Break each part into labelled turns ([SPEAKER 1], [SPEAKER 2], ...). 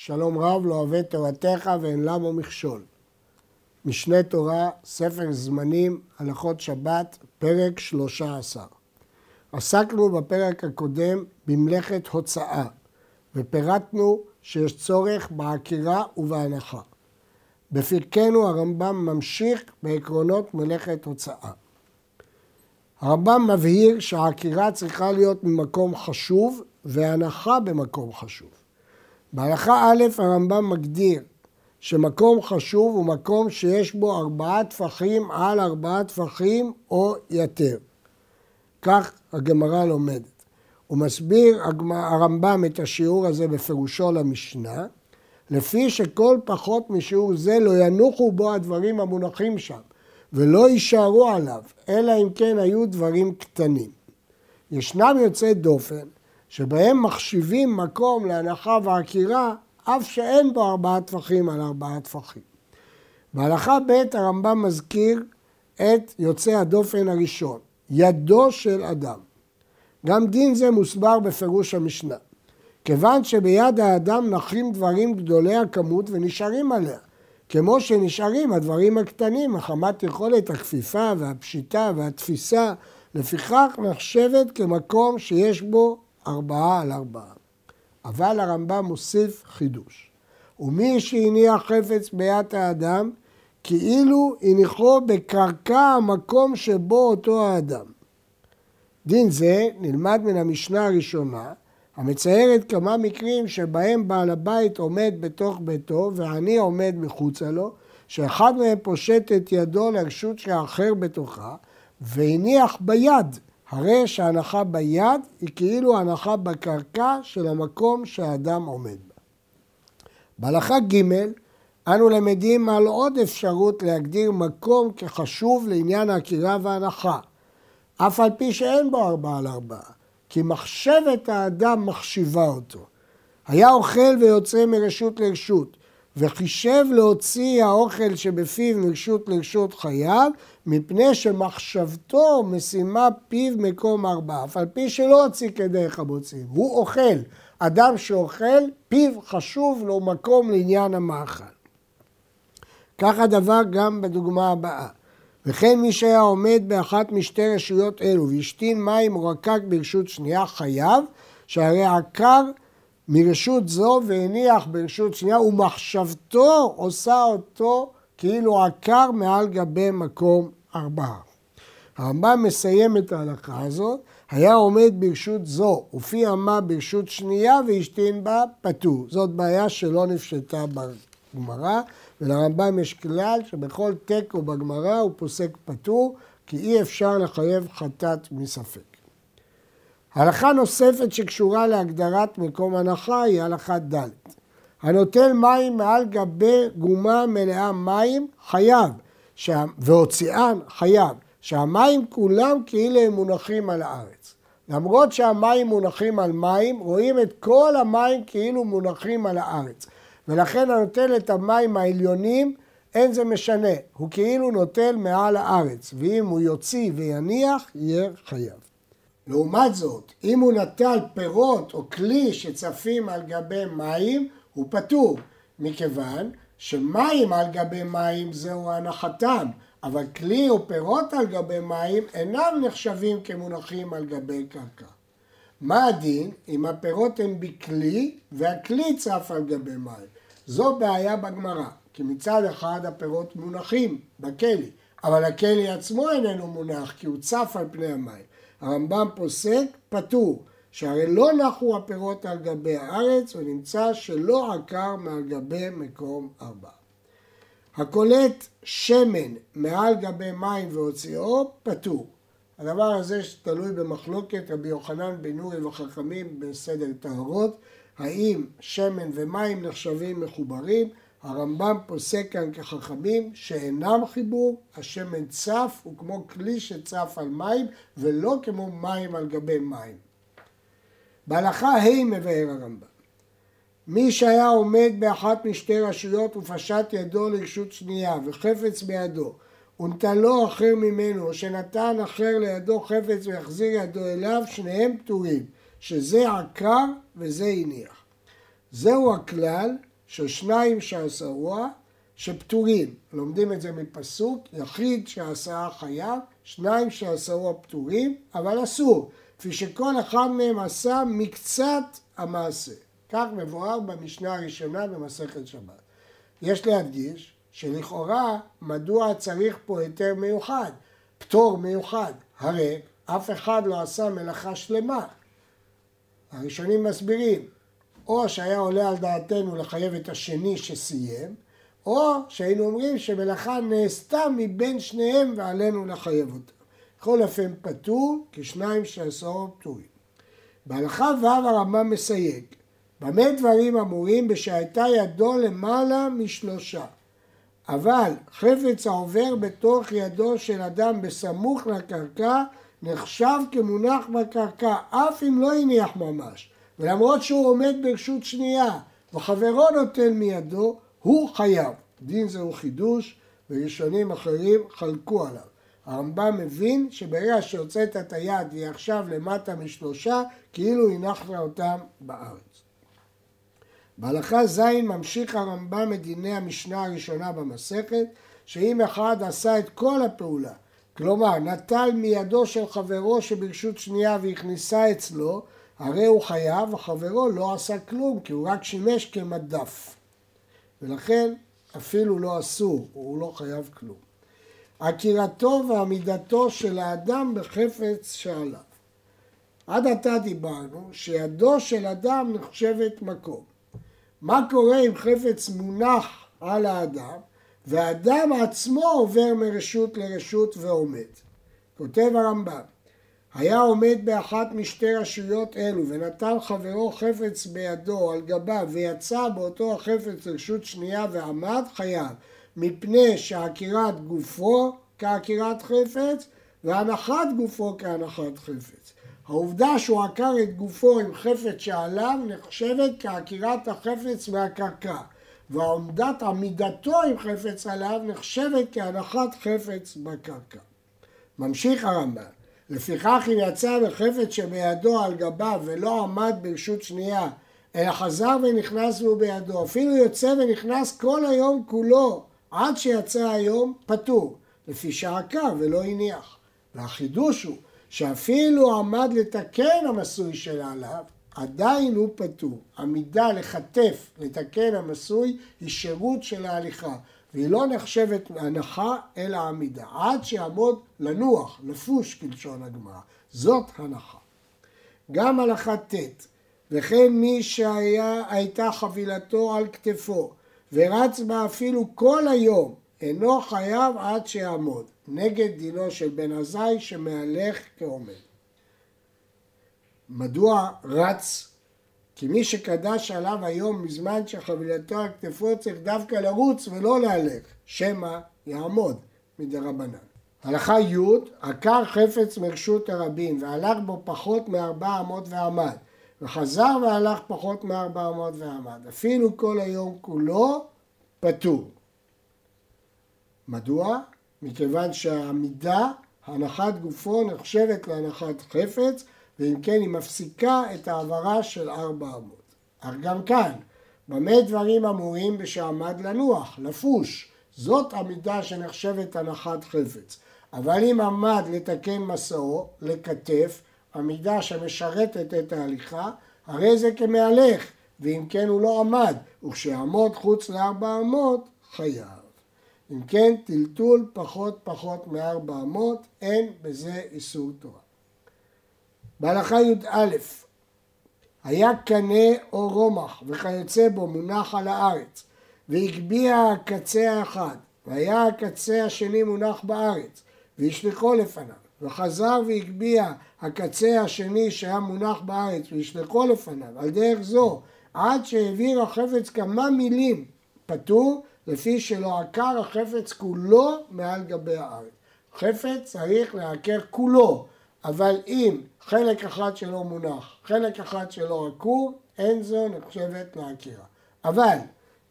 [SPEAKER 1] שלום רב לא אוהב תורתך ואין למו מכשול. משנה תורה, ספר זמנים, הלכות שבת, פרק 13. עסקנו בפרק הקודם במלאכת הוצאה, ופירטנו שיש צורך בעקירה ובהנחה. בפרקנו הרמב"ם ממשיך בעקרונות מלאכת הוצאה. הרמב"ם מבהיר שהעקירה צריכה להיות ממקום חשוב והנחה במקום חשוב. בהלכה א' הרמב"ם מגדיר שמקום חשוב הוא מקום שיש בו ארבעה טפחים על ארבעה טפחים או יותר. כך הגמרא לומדת. הוא מסביר הרמב"ם את השיעור הזה בפירושו למשנה, לפי שכל פחות משיעור זה לא ינוחו בו הדברים המונחים שם, ולא יישארו עליו, אלא אם כן היו דברים קטנים. ישנם יוצאי דופן שבהם מחשיבים מקום להנחה ועקירה אף שאין בו ארבעה טפחים על ארבעה טפחים. בהלכה ב' הרמב"ם מזכיר את יוצא הדופן הראשון, ידו של אדם. גם דין זה מוסבר בפירוש המשנה. כיוון שביד האדם נחים דברים גדולי הכמות ונשארים עליה, כמו שנשארים הדברים הקטנים, מחמת יכולת הכפיפה והפשיטה והתפיסה, לפיכך נחשבת כמקום שיש בו ארבעה על ארבעה. אבל הרמב"ם מוסיף חידוש. ומי שהניח חפץ ביד האדם, כאילו הניחו בקרקע המקום שבו אותו האדם. דין זה נלמד מן המשנה הראשונה, המציירת כמה מקרים שבהם בעל הבית עומד בתוך ביתו ועני עומד מחוצה לו, שאחד מהם פושט את ידו לרשות שהאחר בתוכה והניח ביד הרי שההנחה ביד היא כאילו הנחה בקרקע של המקום שהאדם עומד בה. בהלכה ג' אנו למדים על עוד אפשרות להגדיר מקום כחשוב לעניין העקירה וההנחה, אף על פי שאין בו ארבעה על ארבעה, כי מחשבת האדם מחשיבה אותו. היה אוכל ויוצא מרשות לרשות, וחישב להוציא האוכל שבפיו מרשות לרשות חייו, מפני שמחשבתו משימה פיו מקום ארבעה, אף על פי שלא הוציא כדרך המוציאים, הוא אוכל. אדם שאוכל, פיו חשוב לו מקום לעניין המאכל. כך הדבר גם בדוגמה הבאה. וכן מי שהיה עומד באחת משתי רשויות אלו והשתין מים או רקק ברשות שנייה חייב, שהרי עקר מרשות זו והניח ברשות שנייה ומחשבתו עושה אותו כאילו עקר מעל גבי מקום ארבעה. הרמב"ם מסיים את ההלכה הזאת, היה עומד ברשות זו ופי אמה ברשות שנייה והשתין בה פטור. זאת בעיה שלא נפשטה בגמרא, ולרמב"ם יש כלל שבכל תיקו בגמרא הוא פוסק פטור, כי אי אפשר לחייב חטאת מספק. הלכה נוספת שקשורה להגדרת מקום הנחה היא הלכה ד'. הנוטל מים מעל גבי גומה מלאה מים חייב. והוציאן חייב, שהמים כולם כאילו הם מונחים על הארץ. למרות שהמים מונחים על מים, רואים את כל המים כאילו מונחים על הארץ. ולכן הנוטל את המים העליונים, אין זה משנה, הוא כאילו נוטל מעל הארץ, ואם הוא יוציא ויניח, יהיה חייב. לעומת זאת, אם הוא נטל פירות או כלי שצפים על גבי מים, הוא פטור, מכיוון שמים על גבי מים זהו הנחתם, אבל כלי או פירות על גבי מים אינם נחשבים כמונחים על גבי קרקע. מה הדין אם הפירות הם בכלי והכלי צף על גבי מים? זו בעיה בגמרא, כי מצד אחד הפירות מונחים בכלי, אבל הכלי עצמו איננו מונח כי הוא צף על פני המים. הרמב"ם פוסק פטור, שהרי לא נחו הפירות על גבי הארץ ונמצא שלא עקר מעל גבי מקום ארבע. הקולט שמן מעל גבי מים והוציאו פטור. הדבר הזה תלוי במחלוקת רבי יוחנן בן נורי וחכמים בסדר טהרות, האם שמן ומים נחשבים מחוברים, הרמב"ם פוסק כאן כחכמים שאינם חיבור, השמן צף הוא כמו כלי שצף על מים ולא כמו מים על גבי מים. בהלכה ה' מבאר הרמב"ם מי שהיה עומד באחת משתי רשויות ופשט ידו לרשות שנייה וחפץ בידו ונטלו אחר ממנו או שנתן אחר לידו חפץ ויחזיר ידו אליו שניהם פטורים שזה עקר וזה הניח. זהו הכלל ששניים שעשרוה שפטורים. לומדים את זה מפסוק, יחיד שעשרה חייב, שניים שעשרוה פטורים, אבל אסור. כפי שכל אחד מהם עשה מקצת המעשה. כך מבואר במשנה הראשונה במסכת שבת. יש להדגיש שלכאורה מדוע צריך פה היתר מיוחד, פטור מיוחד, הרי אף אחד לא עשה מלאכה שלמה. הראשונים מסבירים, או שהיה עולה על דעתנו לחייב את השני שסיים, או שהיינו אומרים שמלאכה נעשתה מבין שניהם ועלינו לחייב אותה. בכל אופן פטור, כשניים שעשרו פטורים. בהלכה ו' הרמב"ם מסייג, במה דברים אמורים בשהייתה ידו למעלה משלושה. אבל חפץ העובר בתוך ידו של אדם בסמוך לקרקע נחשב כמונח בקרקע, אף אם לא הניח ממש. ולמרות שהוא עומד ברשות שנייה וחברו נותן מידו, הוא חייב. דין זהו חידוש וראשונים אחרים חלקו עליו. הרמב"ם מבין שברגע שהוצאת את היד והיא עכשיו למטה משלושה, כאילו הנחת אותם בארץ. בהלכה ז' ממשיך הרמב"ם את דיני המשנה הראשונה במסכת, שאם אחד עשה את כל הפעולה, כלומר נטל מידו של חברו שברשות שנייה והכניסה אצלו, הרי הוא חייב, וחברו לא עשה כלום, כי הוא רק שימש כמדף. ולכן אפילו לא אסור, הוא לא חייב כלום. עקירתו ועמידתו של האדם בחפץ שעליו. עד עתה דיברנו שידו של אדם נחשבת מקום. מה קורה אם חפץ מונח על האדם והאדם עצמו עובר מרשות לרשות ועומד? כותב הרמב"ם היה עומד באחת משתי רשויות אלו ונטל חברו חפץ בידו על גביו ויצא באותו החפץ לרשות שנייה ועמד, חייב, מפני שעקירת גופו כעקירת חפץ והנחת גופו כהנחת חפץ. העובדה שהוא עקר את גופו עם חפץ שעליו נחשבת כעקירת החפץ מהקרקע ועומדת עמידתו עם חפץ עליו נחשבת כהנחת חפץ בקרקע. ממשיך הרמב"ם לפיכך אם יצא בחפץ שבידו על גביו ולא עמד ברשות שנייה, אלא חזר ונכנס והוא בידו, אפילו יוצא ונכנס כל היום כולו, עד שיצא היום, פטור, לפי שעקר ולא הניח. והחידוש הוא שאפילו עמד לתקן המסוי עליו, עדיין הוא פטור. עמידה לחטף, לתקן המסוי, היא שירות של ההליכה. והיא לא נחשבת הנחה אלא עמידה, עד שיעמוד לנוח, לפוש כלשון הגמרא. זאת הנחה. גם הלכה ט' וכן מי שהייתה חבילתו על כתפו ורץ בה אפילו כל היום אינו חייב עד שיעמוד, נגד דינו של בן עזאי שמהלך כעומד. מדוע רץ כי מי שקדש עליו היום מזמן שחבילתו על כתפו צריך דווקא לרוץ ולא להלך, שמא יעמוד מדרבנן. הלכה י' עקר חפץ מרשות הרבים והלך בו פחות מארבע אמות ועמד וחזר והלך פחות מארבע אמות ועמד אפילו כל היום כולו פטור. מדוע? מכיוון שהעמידה, הנחת גופו נחשבת להנחת חפץ ואם כן היא מפסיקה את העברה של ארבע אמות. אך גם כאן, במה דברים אמורים בשעמד לנוח, לפוש, זאת עמידה שנחשבת הנחת חפץ. אבל אם עמד לתקן מסעו, לכתף, עמידה שמשרתת את ההליכה, הרי זה כמהלך, ואם כן הוא לא עמד, וכשיעמוד חוץ לארבע אמות, חייב. אם כן, טלטול פחות פחות מארבע אמות, אין בזה איסור תורה. בהלכה י"א היה קנה או רומח וכיוצא בו מונח על הארץ והגביה הקצה האחד והיה הקצה השני מונח בארץ והשליחו לפניו וחזר והגביה הקצה השני שהיה מונח בארץ והשליחו לפניו על דרך זו עד שהעביר החפץ כמה מילים פטור לפי שלא עקר החפץ כולו מעל גבי הארץ. חפץ צריך לעקר כולו אבל אם חלק אחד שלו מונח, חלק אחד שלו עקור, אין זו נחשבת לעקירה. אבל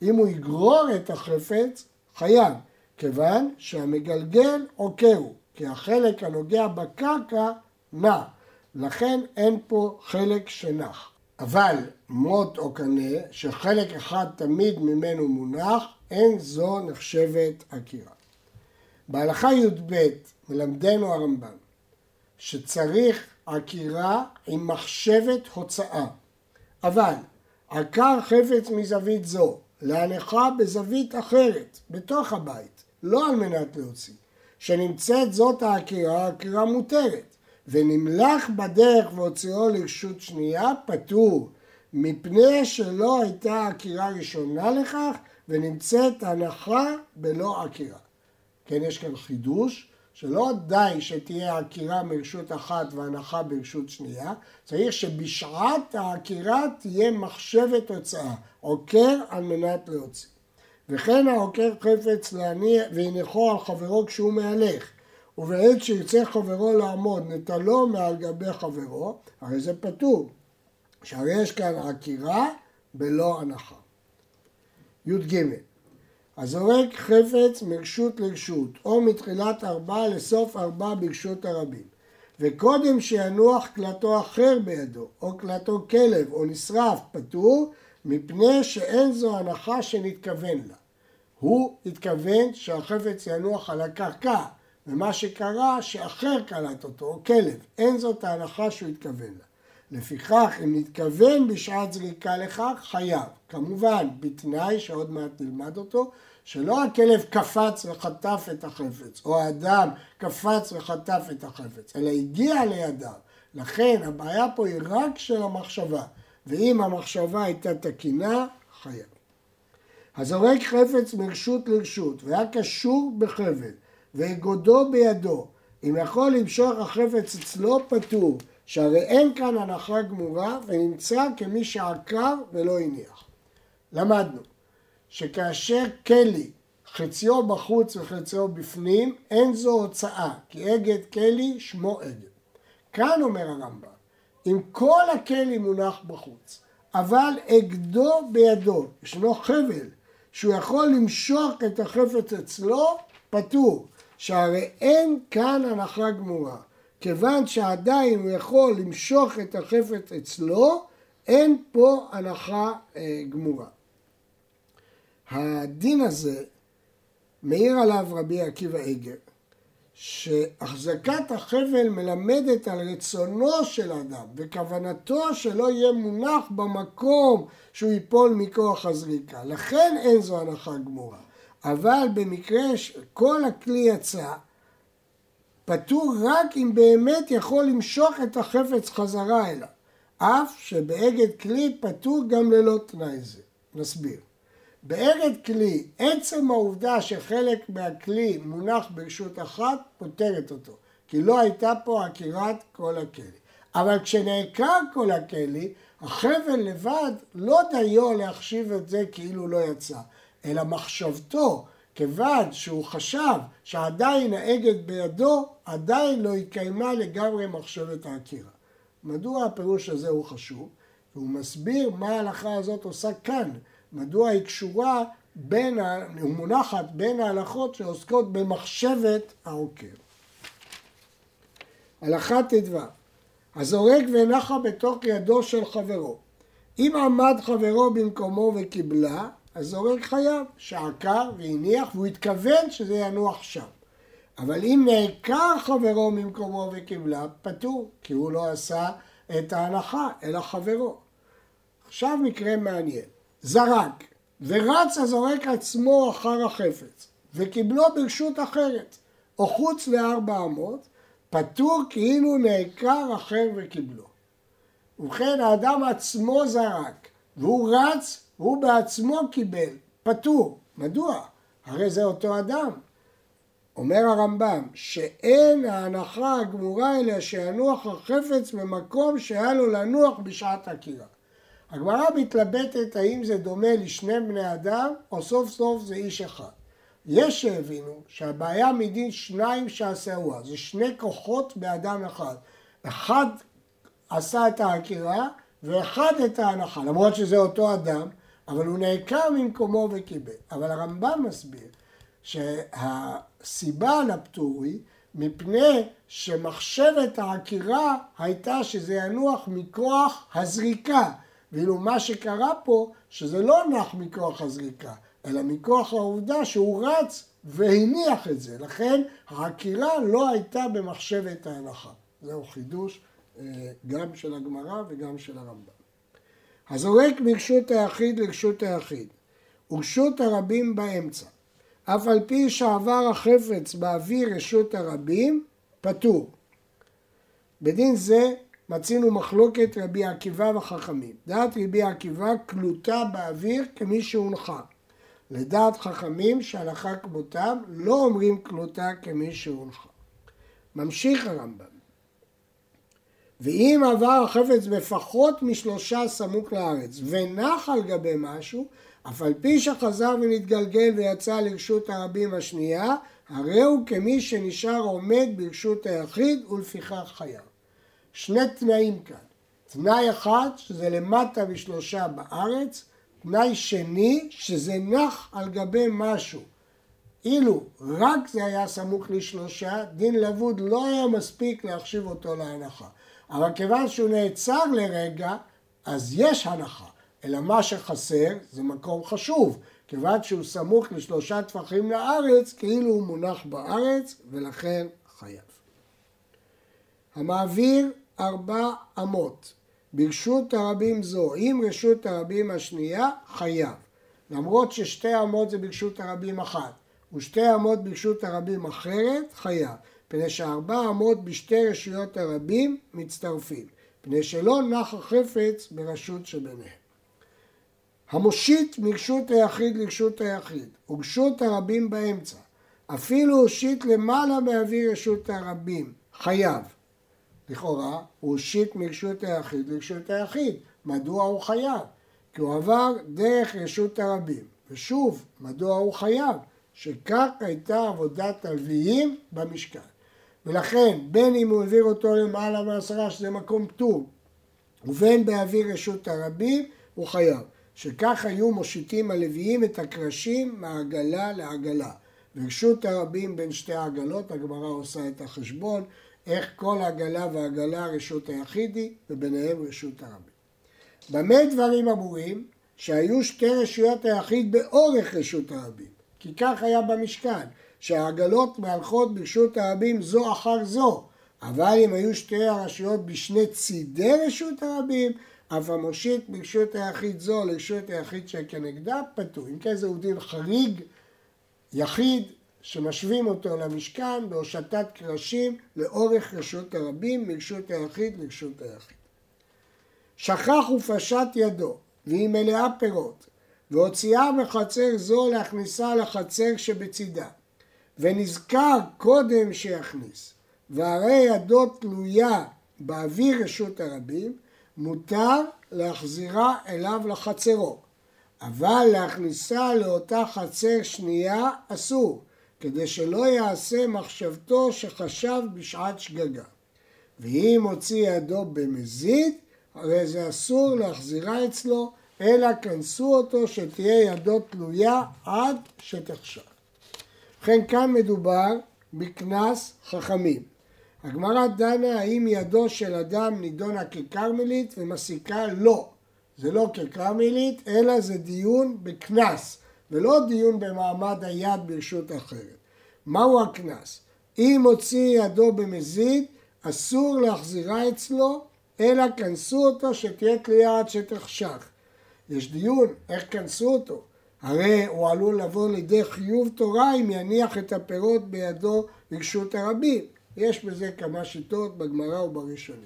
[SPEAKER 1] אם הוא יגרור את החפץ, חייב, כיוון שהמגלגל עוקרו, כי החלק הנוגע בקרקע נע, לכן אין פה חלק שנח. אבל מוט או קנה, שחלק אחד תמיד ממנו מונח, אין זו נחשבת עקירה. בהלכה י"ב מלמדנו הרמב"ם שצריך עקירה עם מחשבת הוצאה, אבל עקר חפץ מזווית זו להנחה בזווית אחרת, בתוך הבית, לא על מנת להוציא, שנמצאת זאת העקירה, העקירה מותרת, ונמלח בדרך והוציאו לרשות שנייה, פטור, מפני שלא הייתה עקירה ראשונה לכך, ונמצאת הנחה בלא עקירה. כן, יש כאן חידוש, שלא די שתהיה עקירה מרשות אחת והנחה ברשות שנייה, צריך שבשעת העקירה תהיה מחשבת הוצאה, עוקר על מנת להוציא. וכן העוקר חפץ להניע והניחו על חברו כשהוא מהלך, ובעת שירצה חברו לעמוד נטלו מעל גבי חברו, הרי זה פטור. שהרי יש כאן עקירה בלא הנחה. י"ג הזורק חפץ מרשות לרשות, או מתחילת ארבע לסוף ארבע ברשות הרבים, וקודם שינוח קלטו אחר בידו, או קלטו כלב, או נשרף, פטור, מפני שאין זו הנחה שנתכוון לה. הוא התכוון שהחפץ ינוח על הקרקע, ומה שקרה שאחר קלט אותו, או כלב, אין זאת ההנחה שהוא התכוון לה. לפיכך, אם נתכוון בשעת זריקה לכך, חייב. כמובן, בתנאי שעוד מעט נלמד אותו, שלא הכלב קפץ וחטף את החפץ, או האדם קפץ וחטף את החפץ, אלא הגיע לידיו. לכן הבעיה פה היא רק של המחשבה, ואם המחשבה הייתה תקינה, חייב. הזורק חפץ מרשות לרשות והיה קשור בחבל ואגודו בידו, אם יכול למשוך החפץ אצלו פטור, שהרי אין כאן הנחה גמורה ונמצא כמי שעקר ולא הניח. למדנו שכאשר כלי חציו בחוץ וחציו בפנים, אין זו הוצאה, כי אגד כלי שמו אגד. כאן אומר הרמב"ם, אם כל הכלי מונח בחוץ, אבל אגדו בידו, ישנו חבל, שהוא יכול למשוך את החפץ אצלו, פטור, שהרי אין כאן הנחה גמורה. כיוון שעדיין הוא יכול למשוך את החפץ אצלו, אין פה הנחה אה, גמורה. הדין הזה מעיר עליו רבי עקיבא איגר, שהחזקת החבל מלמדת על רצונו של אדם וכוונתו שלא יהיה מונח במקום שהוא ייפול מכוח הזריקה. לכן אין זו הנחה גמורה. אבל במקרה שכל הכלי יצא, פטור רק אם באמת יכול למשוך את החפץ חזרה אליו. אף שבאגד כלי פטור גם ללא תנאי זה. נסביר. באגד כלי, עצם העובדה שחלק מהכלי מונח ברשות אחת, פותרת אותו. כי לא הייתה פה עקירת כל הכלי. אבל כשנעקר כל הכלי, החבל לבד לא דיו להחשיב את זה כאילו לא יצא, אלא מחשבתו, כיוון שהוא חשב שעדיין האגד בידו, עדיין לא התקיימה לגמרי מחשבת העקירה. מדוע הפירוש הזה הוא חשוב? הוא מסביר מה ההלכה הזאת עושה כאן. מדוע היא קשורה בין, ומונחת בין ההלכות שעוסקות במחשבת העוקר. הלכה ט"ו הזורק ונחה בתוך ידו של חברו. אם עמד חברו במקומו וקיבלה, הזורק חייב, שעקר והניח והוא התכוון שזה ינוח שם. אבל אם נעקר חברו ממקומו וקיבלה, פטור, כי הוא לא עשה את ההנחה, אלא חברו. עכשיו מקרה מעניין. זרק, ורץ הזורק עצמו אחר החפץ, וקיבלו ברשות אחרת, או חוץ לארבע אמות, פטור כאילו נעקר אחר וקיבלו. ובכן האדם עצמו זרק, והוא רץ, והוא בעצמו קיבל, פטור. מדוע? הרי זה אותו אדם. אומר הרמב"ם, שאין ההנחה הגמורה אלא שינוח החפץ במקום שהיה לו לנוח בשעת עקירה. הגמרא מתלבטת האם זה דומה לשני בני אדם, או סוף סוף זה איש אחד. יש שהבינו שהבעיה מדין שניים שעשאוה, זה שני כוחות באדם אחד. אחד עשה את העקירה ואחד את ההנחה, למרות שזה אותו אדם, אבל הוא נעקר ממקומו וקיבל. אבל הרמב"ם מסביר שהסיבה לפטור היא מפני שמחשבת העקירה הייתה שזה ינוח מכוח הזריקה. ואילו מה שקרה פה, שזה לא נח מכוח הזריקה, אלא מכוח העובדה שהוא רץ והניח את זה. לכן העקירה לא הייתה במחשבת ההנחה. זהו חידוש אה, גם של הגמרא וגם של הרמב"ם. הזורק מרשות היחיד לרשות היחיד, ורשות הרבים באמצע. אף על פי שעבר החפץ באוויר רשות הרבים, פטור. בדין זה מצינו מחלוקת רבי עקיבא וחכמים. דעת רבי עקיבא קלוטה באוויר כמי שהונחה. לדעת חכמים שהלכה כמותם לא אומרים קלוטה כמי שהונחה. ממשיך הרמב"ם. ואם עבר החפץ בפחות משלושה סמוך לארץ ונח על גבי משהו, אף על פי שחזר ונתגלגל ויצא לרשות הרבים השנייה, הרי הוא כמי שנשאר עומד ברשות היחיד ולפיכך חייב. שני תנאים כאן. תנאי אחד, שזה למטה משלושה בארץ, תנאי שני, שזה נח על גבי משהו. אילו רק זה היה סמוך לשלושה, דין לבוד לא היה מספיק להחשיב אותו להנחה. אבל כיוון שהוא נעצר לרגע, אז יש הנחה. אלא מה שחסר זה מקום חשוב. כיוון שהוא סמוך לשלושה טפחים לארץ, כאילו הוא מונח בארץ, ולכן חייב. המעביר ארבע אמות. ברשות הרבים זו, עם רשות הרבים השנייה, חייב. למרות ששתי אמות זה ברשות הרבים אחת, ושתי אמות ברשות הרבים אחרת, חייב. פני שארבע אמות בשתי רשויות הרבים מצטרפים. פני שלא נח החפץ ברשות שביניהם. המושיט מרשות היחיד לרשות היחיד, ורשות הרבים באמצע. אפילו הושיט למעלה מאוויר רשות הרבים, חייב. לכאורה, הוא הושיט מרשות היחיד לרשות היחיד. מדוע הוא חייב? כי הוא עבר דרך רשות הרבים. ושוב, מדוע הוא חייב? שכך הייתה עבודת הלוויים במשכן. ולכן, בין אם הוא העביר אותו למעלה מעשרה, שזה מקום פטור, ובין באוויר רשות הרבים, הוא חייב. שכך היו מושיטים הלוויים את הקרשים מעגלה לעגלה. ורשות הרבים בין שתי העגלות, הגמרא עושה את החשבון, איך כל עגלה ועגלה רשות היחידי, וביניהם רשות הרבים. במה דברים אמורים? שהיו שתי רשויות היחיד באורך רשות הרבים, כי כך היה במשכן, שהעגלות מהלכות ברשות הרבים זו אחר זו, אבל אם היו שתי הרשויות בשני צידי רשות הרבים, אף המושיט ברשות היחיד זו לרשות היחיד שכנגדה פטור. אם כן זהו דין חריג, יחיד, שמשווים אותו למשכן בהושטת קרשים לאורך רשות הרבים, מרשות היחיד לרשות היחיד. שכח ופשט ידו, והיא מלאה פירות, והוציאה מחצר זו להכניסה לחצר שבצידה, ונזכר קודם שיכניס, והרי ידו תלויה באוויר רשות הרבים, מותר להחזירה אליו לחצרו, אבל להכניסה לאותה חצר שנייה אסור, כדי שלא יעשה מחשבתו שחשב בשעת שגגה. ואם הוציא ידו במזיד, הרי זה אסור להחזירה אצלו, אלא כנסו אותו שתהיה ידו תלויה עד שתחשב. ובכן כאן מדובר בקנס חכמים. הגמרא דנה האם ידו של אדם נידונה ככרמלית ומסיקה לא. זה לא ככרמלית, אלא זה דיון בקנס, ולא דיון במעמד היד ברשות אחרת. מהו הקנס? אם הוציא ידו במזיד, אסור להחזירה אצלו, אלא כנסו אותו שתהיה תלויה עד שתחשך. יש דיון איך כנסו אותו. הרי הוא עלול לבוא לידי חיוב תורה אם יניח את הפירות בידו ברשות הרבים. יש בזה כמה שיטות בגמרא ובראשונים.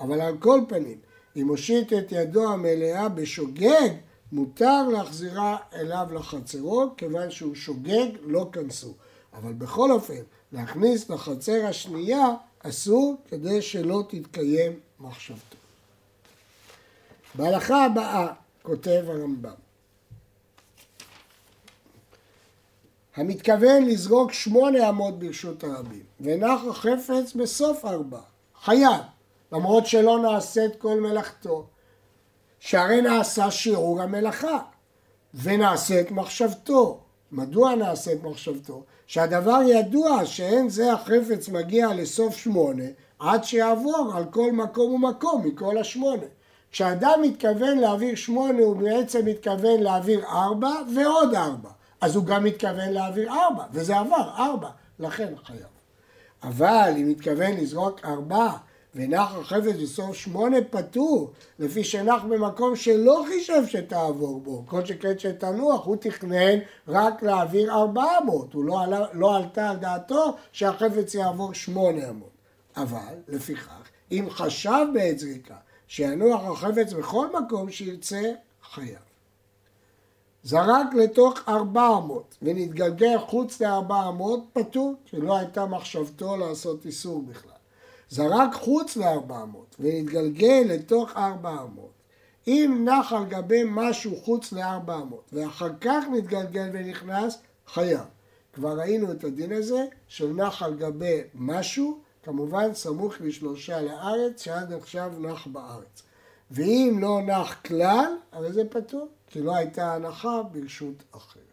[SPEAKER 1] אבל על כל פנים, אם הושיט את ידו המלאה בשוגג, מותר להחזירה אליו לחצרו, כיוון שהוא שוגג, לא כנסו. אבל בכל אופן, להכניס לחצר השנייה אסור כדי שלא תתקיים מחשבתו. בהלכה הבאה כותב הרמב"ם המתכוון לזרוק שמונה אמות ברשות הרבים, ונח החפץ בסוף ארבע, חייב, למרות שלא נעשית כל מלאכתו, שהרי נעשה שיעור המלאכה, ונעשית מחשבתו. מדוע נעשית מחשבתו? שהדבר ידוע שאין זה החפץ מגיע לסוף שמונה עד שיעבור על כל מקום ומקום מכל השמונה. כשאדם מתכוון להעביר שמונה הוא בעצם מתכוון להעביר ארבע ועוד ארבע. אז הוא גם מתכוון להעביר ארבע, וזה עבר ארבע, לכן חייב. אבל אם מתכוון לזרוק ארבע ונח החפץ בסוף שמונה פטור, לפי שנח במקום שלא חישב שתעבור בו, כל שכן שתנוח, הוא תכנן רק להעביר ארבע אמות, הוא לא, עלה, לא עלתה על דעתו שהחפץ יעבור שמונה אמות. אבל, לפיכך, אם חשב בעת זריקה שינוח החפץ בכל מקום שירצה, חייב. זרק לתוך ארבע אמות ונתגלגל חוץ לארבע אמות, פטור, שלא הייתה מחשבתו לעשות איסור בכלל. זרק חוץ לארבע אמות ונתגלגל לתוך ארבע אמות. אם נח על גבי משהו חוץ לארבע אמות ואחר כך נתגלגל ונכנס, חייב. כבר ראינו את הדין הזה של נח על גבי משהו, כמובן סמוך לשלושה לארץ, שעד עכשיו נח בארץ. ואם לא נח כלל, הרי זה פטור, כי לא הייתה הנחה ברשות אחרת.